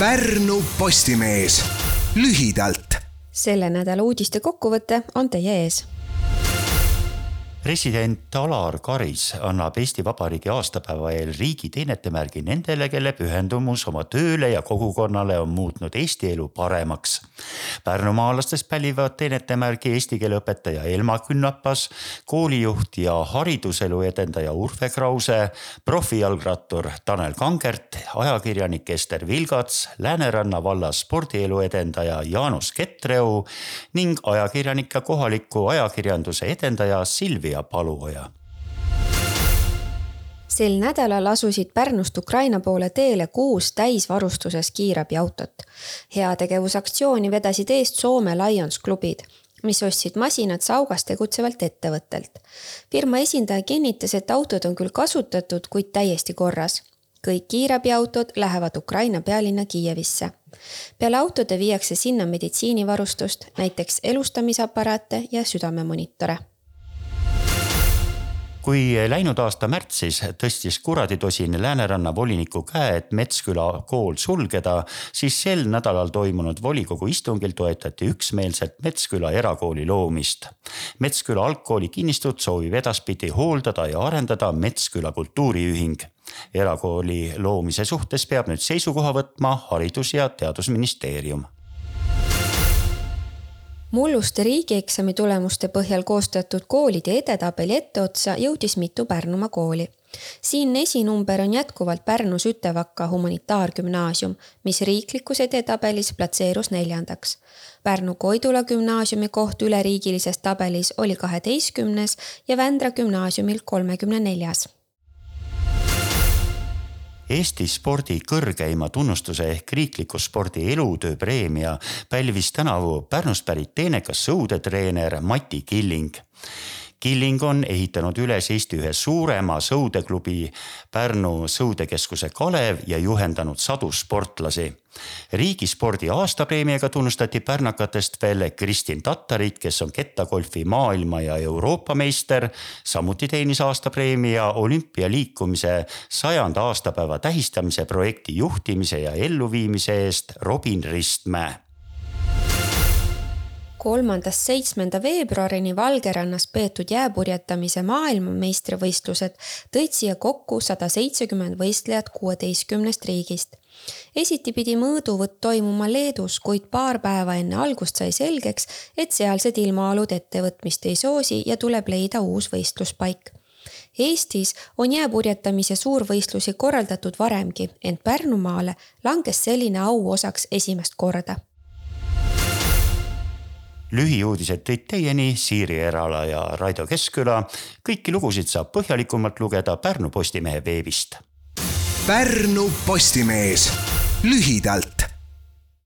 Pärnu Postimees lühidalt. selle nädala uudiste kokkuvõte on teie ees president Alar Karis annab Eesti Vabariigi aastapäeva eel riigi teenetemärgi nendele, kelle pühendumus oma tööle ja kogukonnale on muutnud Eesti elu paremaks. Pärnumaalastest pälvivad teenetemärgi eesti keele õpetaja Elma Künnapas, koolijuht ja hariduselu edendaja Urve Krause, profijalgrattur Tanel Kangert, ajakirjanik Ester Vilgats, Lääneranna valla spordielu edendaja Jaanus Ketreu ning ajakirjanik ja kohaliku ajakirjanduse edendaja Silvia Paluoja. Sel nädalal asusid Pärnust Ukraina poole teele kuus täisvarustuses kiirabiautot. heategevusaktsiooni vedasid eest Soome Lions klubid mis ostsid masinad Saugas tegutsevalt ettevõttelt. firma esindaja kinnitas, et autod on küll kasutatud, kuid täiesti korras. kõik kiirabiautod lähevad Ukraina pealinna Kiievisse. peale autode viiakse sinna meditsiinivarustust, näiteks elustamisaparaate ja südamemonitore kui läinud aasta märtsis tõstis kuraditosin Lääneranna voliniku käe, et Metsküla kool sulgeda, siis sel nädalal toimunud volikogu istungil toetati üksmeelselt Metsküla erakooli loomist. Metsküla algkooli kinnistut soovib edaspidi hooldada ja arendada Metsküla kultuuriühing erakooli loomise suhtes peab nüüd seisukoha võtma Haridus- ja Teadusministeerium mulluste riigieksami tulemuste põhjal koostatud koolide edetabeli etteotsa jõudis mitu Pärnumaa kooli. siinne esinumber on jätkuvalt Pärnu Sütevaka humanitaargümnaasium, mis riiklikus edetabelis platseerus neljandaks. Pärnu Koidula gümnaasiumi koht üleriigilises tabelis oli kaheteistkümnes ja Vändra gümnaasiumil kolmekümne neljas Eesti spordi kõrgeima tunnustuse ehk riikliku spordi elutööpreemia pälvis tänavu Pärnust pärit teenekas sõudetreener Mati Killing Killing on ehitanud üles Eesti ühe suurema sõudeklubi Pärnu sõudekeskuse Kalev ja juhendanud sadu sportlasi. Riigispordi aastapreemiaga tunnustati pärnakatest veel Kristin Tatarit, kes on kettagolfi maailma ja Euroopa meister. samuti teenis aastapreemia olümpialiikumise sajanda aastapäeva tähistamise projekti juhtimise ja elluviimise eest Robin Ristmäe kolmandast seitsmenda veebruarini Valgerannas peetud jääpurjetamise maailmameistrivõistlused tõid siia kokku sada seitsekümmend võistlejat kuueteistkümnest riigist. esiti pidi mõõduvõtt toimuma Leedus, kuid paar päeva enne algust sai selgeks, et sealsed ilmaolud ettevõtmist ei soosi ja tuleb leida uus võistluspaik Eestis on jääpurjetamise suurvõistlusi korraldatud varemgi, ent Pärnumaale langes selline au osaks esimest korda lühiuudised tõid teieni Siiri Erala ja Raido Keskküla. kõiki lugusid saab põhjalikumalt lugeda Pärnu Postimehe veebist. Pärnu Postimees lühidalt